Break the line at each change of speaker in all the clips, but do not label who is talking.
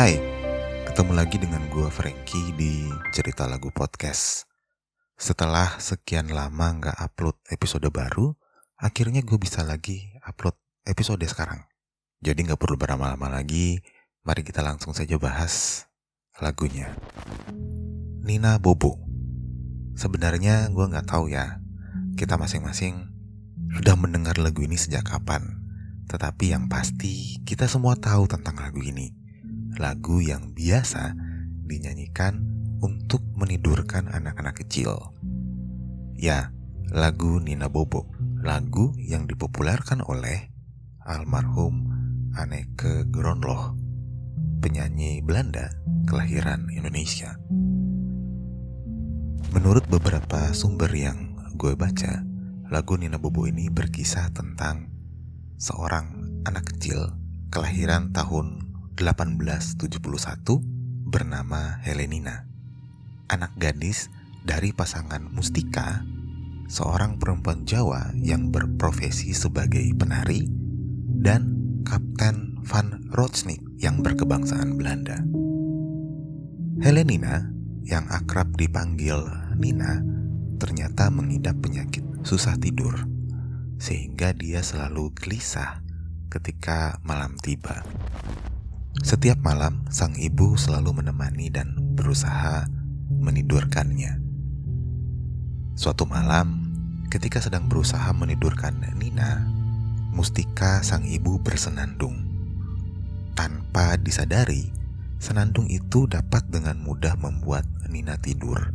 Hai, ketemu lagi dengan gue Frankie di Cerita Lagu Podcast. Setelah sekian lama nggak upload episode baru, akhirnya gue bisa lagi upload episode sekarang. Jadi nggak perlu berlama-lama lagi, mari kita langsung saja bahas lagunya. Nina Bobo. Sebenarnya gue nggak tahu ya, kita masing-masing sudah mendengar lagu ini sejak kapan. Tetapi yang pasti kita semua tahu tentang lagu ini. Lagu yang biasa dinyanyikan untuk menidurkan anak-anak kecil. Ya, lagu Nina Bobo. Lagu yang dipopulerkan oleh almarhum Anneke Gronloh, penyanyi Belanda kelahiran Indonesia. Menurut beberapa sumber yang gue baca, lagu Nina Bobo ini berkisah tentang seorang anak kecil kelahiran tahun 1871 bernama Helenina. Anak gadis dari pasangan Mustika, seorang perempuan Jawa yang berprofesi sebagai penari, dan Kapten Van Rotsnik yang berkebangsaan Belanda. Helenina, yang akrab dipanggil Nina, ternyata mengidap penyakit susah tidur, sehingga dia selalu gelisah ketika malam tiba. Setiap malam, sang ibu selalu menemani dan berusaha menidurkannya. Suatu malam, ketika sedang berusaha menidurkan Nina, Mustika sang ibu bersenandung. Tanpa disadari, senandung itu dapat dengan mudah membuat Nina tidur.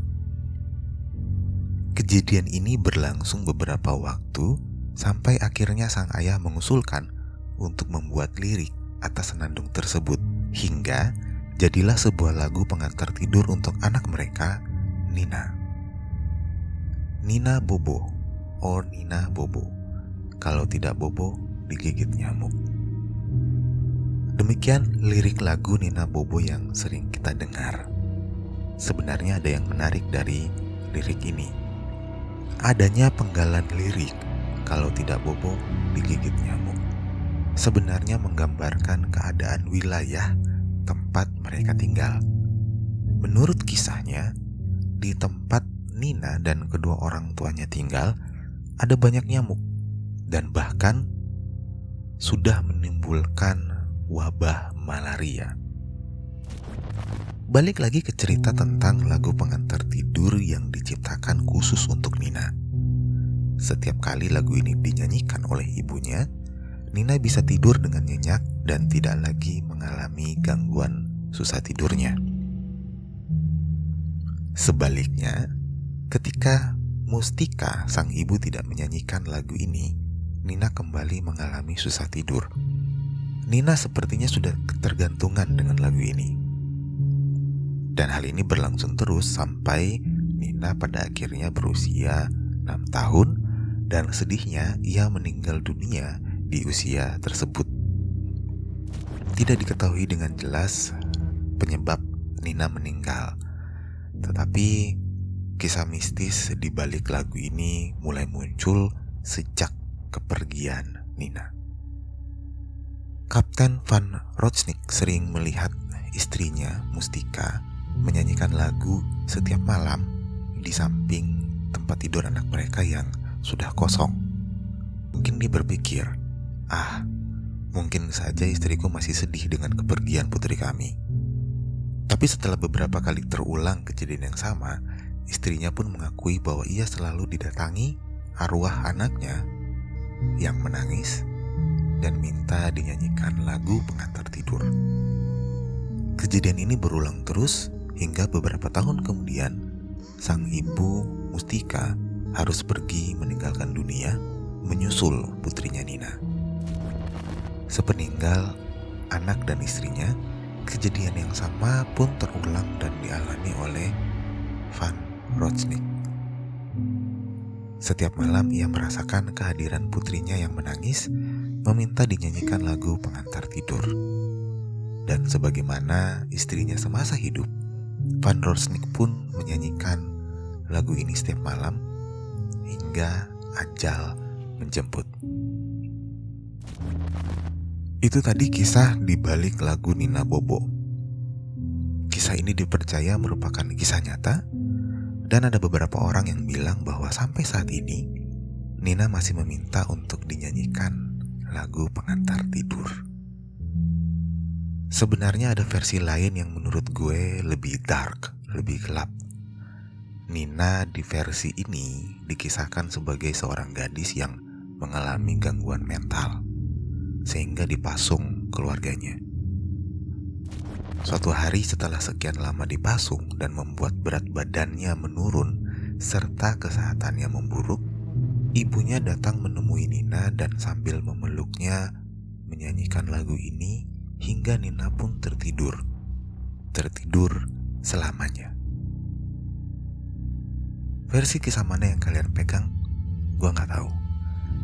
Kejadian ini berlangsung beberapa waktu sampai akhirnya sang ayah mengusulkan untuk membuat lirik atas senandung tersebut hingga jadilah sebuah lagu pengantar tidur untuk anak mereka, Nina. Nina Bobo, or Nina Bobo. Kalau tidak bobo, digigit nyamuk. Demikian lirik lagu Nina Bobo yang sering kita dengar. Sebenarnya ada yang menarik dari lirik ini adanya penggalan lirik kalau tidak bobo digigit nyamuk sebenarnya menggambarkan keadaan wilayah tempat mereka tinggal. Menurut kisahnya, di tempat Nina dan kedua orang tuanya tinggal ada banyak nyamuk dan bahkan sudah menimbulkan wabah malaria. Balik lagi ke cerita tentang lagu pengantar tidur yang diciptakan khusus untuk Nina. Setiap kali lagu ini dinyanyikan oleh ibunya, Nina bisa tidur dengan nyenyak dan tidak lagi mengalami gangguan susah tidurnya. Sebaliknya, ketika Mustika, sang ibu tidak menyanyikan lagu ini, Nina kembali mengalami susah tidur. Nina sepertinya sudah ketergantungan dengan lagu ini. Dan hal ini berlangsung terus sampai Nina pada akhirnya berusia 6 tahun dan sedihnya ia meninggal dunia di usia tersebut. Tidak diketahui dengan jelas penyebab Nina meninggal. Tetapi kisah mistis di balik lagu ini mulai muncul sejak kepergian Nina. Kapten Van Rotsnik sering melihat istrinya Mustika menyanyikan lagu setiap malam di samping tempat tidur anak mereka yang sudah kosong. Mungkin dia berpikir, ah, mungkin saja istriku masih sedih dengan kepergian putri kami. Tapi setelah beberapa kali terulang kejadian yang sama, istrinya pun mengakui bahwa ia selalu didatangi arwah anaknya yang menangis dan minta dinyanyikan lagu pengantar tidur. Kejadian ini berulang terus Hingga beberapa tahun kemudian, sang ibu Mustika harus pergi meninggalkan dunia menyusul putrinya Nina. Sepeninggal anak dan istrinya, kejadian yang sama pun terulang dan dialami oleh Van Rotsnik. Setiap malam ia merasakan kehadiran putrinya yang menangis, meminta dinyanyikan lagu pengantar tidur. Dan sebagaimana istrinya semasa hidup, Van Rorsnik pun menyanyikan lagu ini setiap malam hingga ajal menjemput. Itu tadi kisah di balik lagu Nina Bobo. kisah ini dipercaya merupakan kisah nyata, dan ada beberapa orang yang bilang bahwa sampai saat ini Nina masih meminta untuk dinyanyikan lagu pengantar tidur. Sebenarnya ada versi lain yang menurut gue lebih dark, lebih gelap. Nina di versi ini dikisahkan sebagai seorang gadis yang mengalami gangguan mental, sehingga dipasung keluarganya. Suatu hari setelah sekian lama dipasung dan membuat berat badannya menurun serta kesehatannya memburuk, ibunya datang menemui Nina dan sambil memeluknya menyanyikan lagu ini hingga Nina pun tertidur. Tertidur selamanya. Versi kisah mana yang kalian pegang, gue nggak tahu.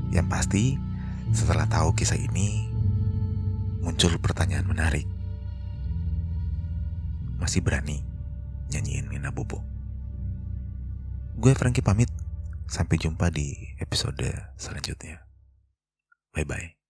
Yang pasti, setelah tahu kisah ini, muncul pertanyaan menarik masih berani nyanyiin Nina Bobo. Gue Frankie pamit. Sampai jumpa di episode selanjutnya. Bye-bye.